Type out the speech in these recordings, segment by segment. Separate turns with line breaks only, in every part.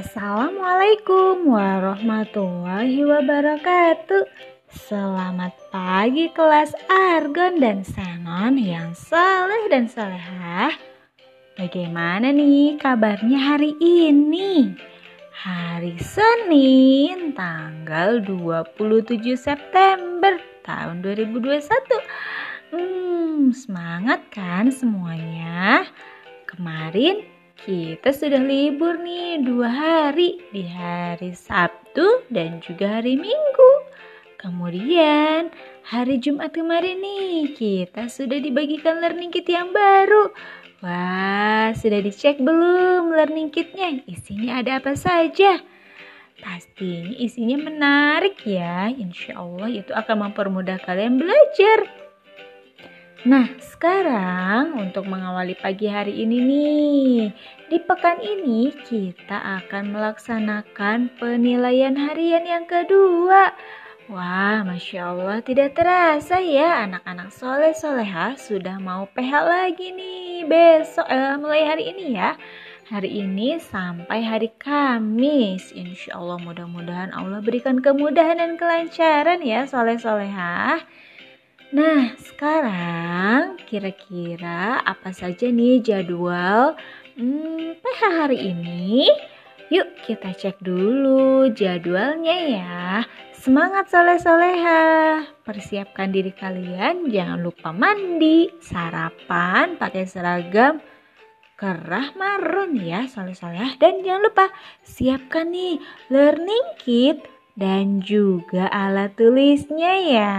Assalamualaikum warahmatullahi wabarakatuh. Selamat pagi kelas Argon dan Senon yang saleh dan salehah. Bagaimana nih kabarnya hari ini? Hari Senin tanggal 27 September tahun 2021. Hmm, semangat kan semuanya? Kemarin kita sudah libur nih dua hari di hari Sabtu dan juga hari Minggu. Kemudian hari Jumat kemarin nih kita sudah dibagikan learning kit yang baru. Wah, sudah dicek belum learning kitnya? Isinya ada apa saja? Pastinya isinya menarik ya. Insya Allah itu akan mempermudah kalian belajar. Nah, sekarang untuk mengawali pagi hari ini nih, di pekan ini kita akan melaksanakan penilaian harian yang kedua. Wah, Masya Allah tidak terasa ya anak-anak soleh soleha sudah mau PH lagi nih besok eh, mulai hari ini ya. Hari ini sampai hari Kamis. Insya Allah mudah-mudahan Allah berikan kemudahan dan kelancaran ya soleh soleha. Nah, sekarang kira-kira apa saja nih jadwal hmm, PH hari ini? Yuk kita cek dulu jadwalnya ya. Semangat soleh-soleha. Persiapkan diri kalian, jangan lupa mandi, sarapan, pakai seragam kerah marun ya soleh-soleh. Dan jangan lupa siapkan nih learning kit dan juga alat tulisnya ya.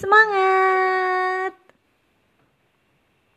Semangat!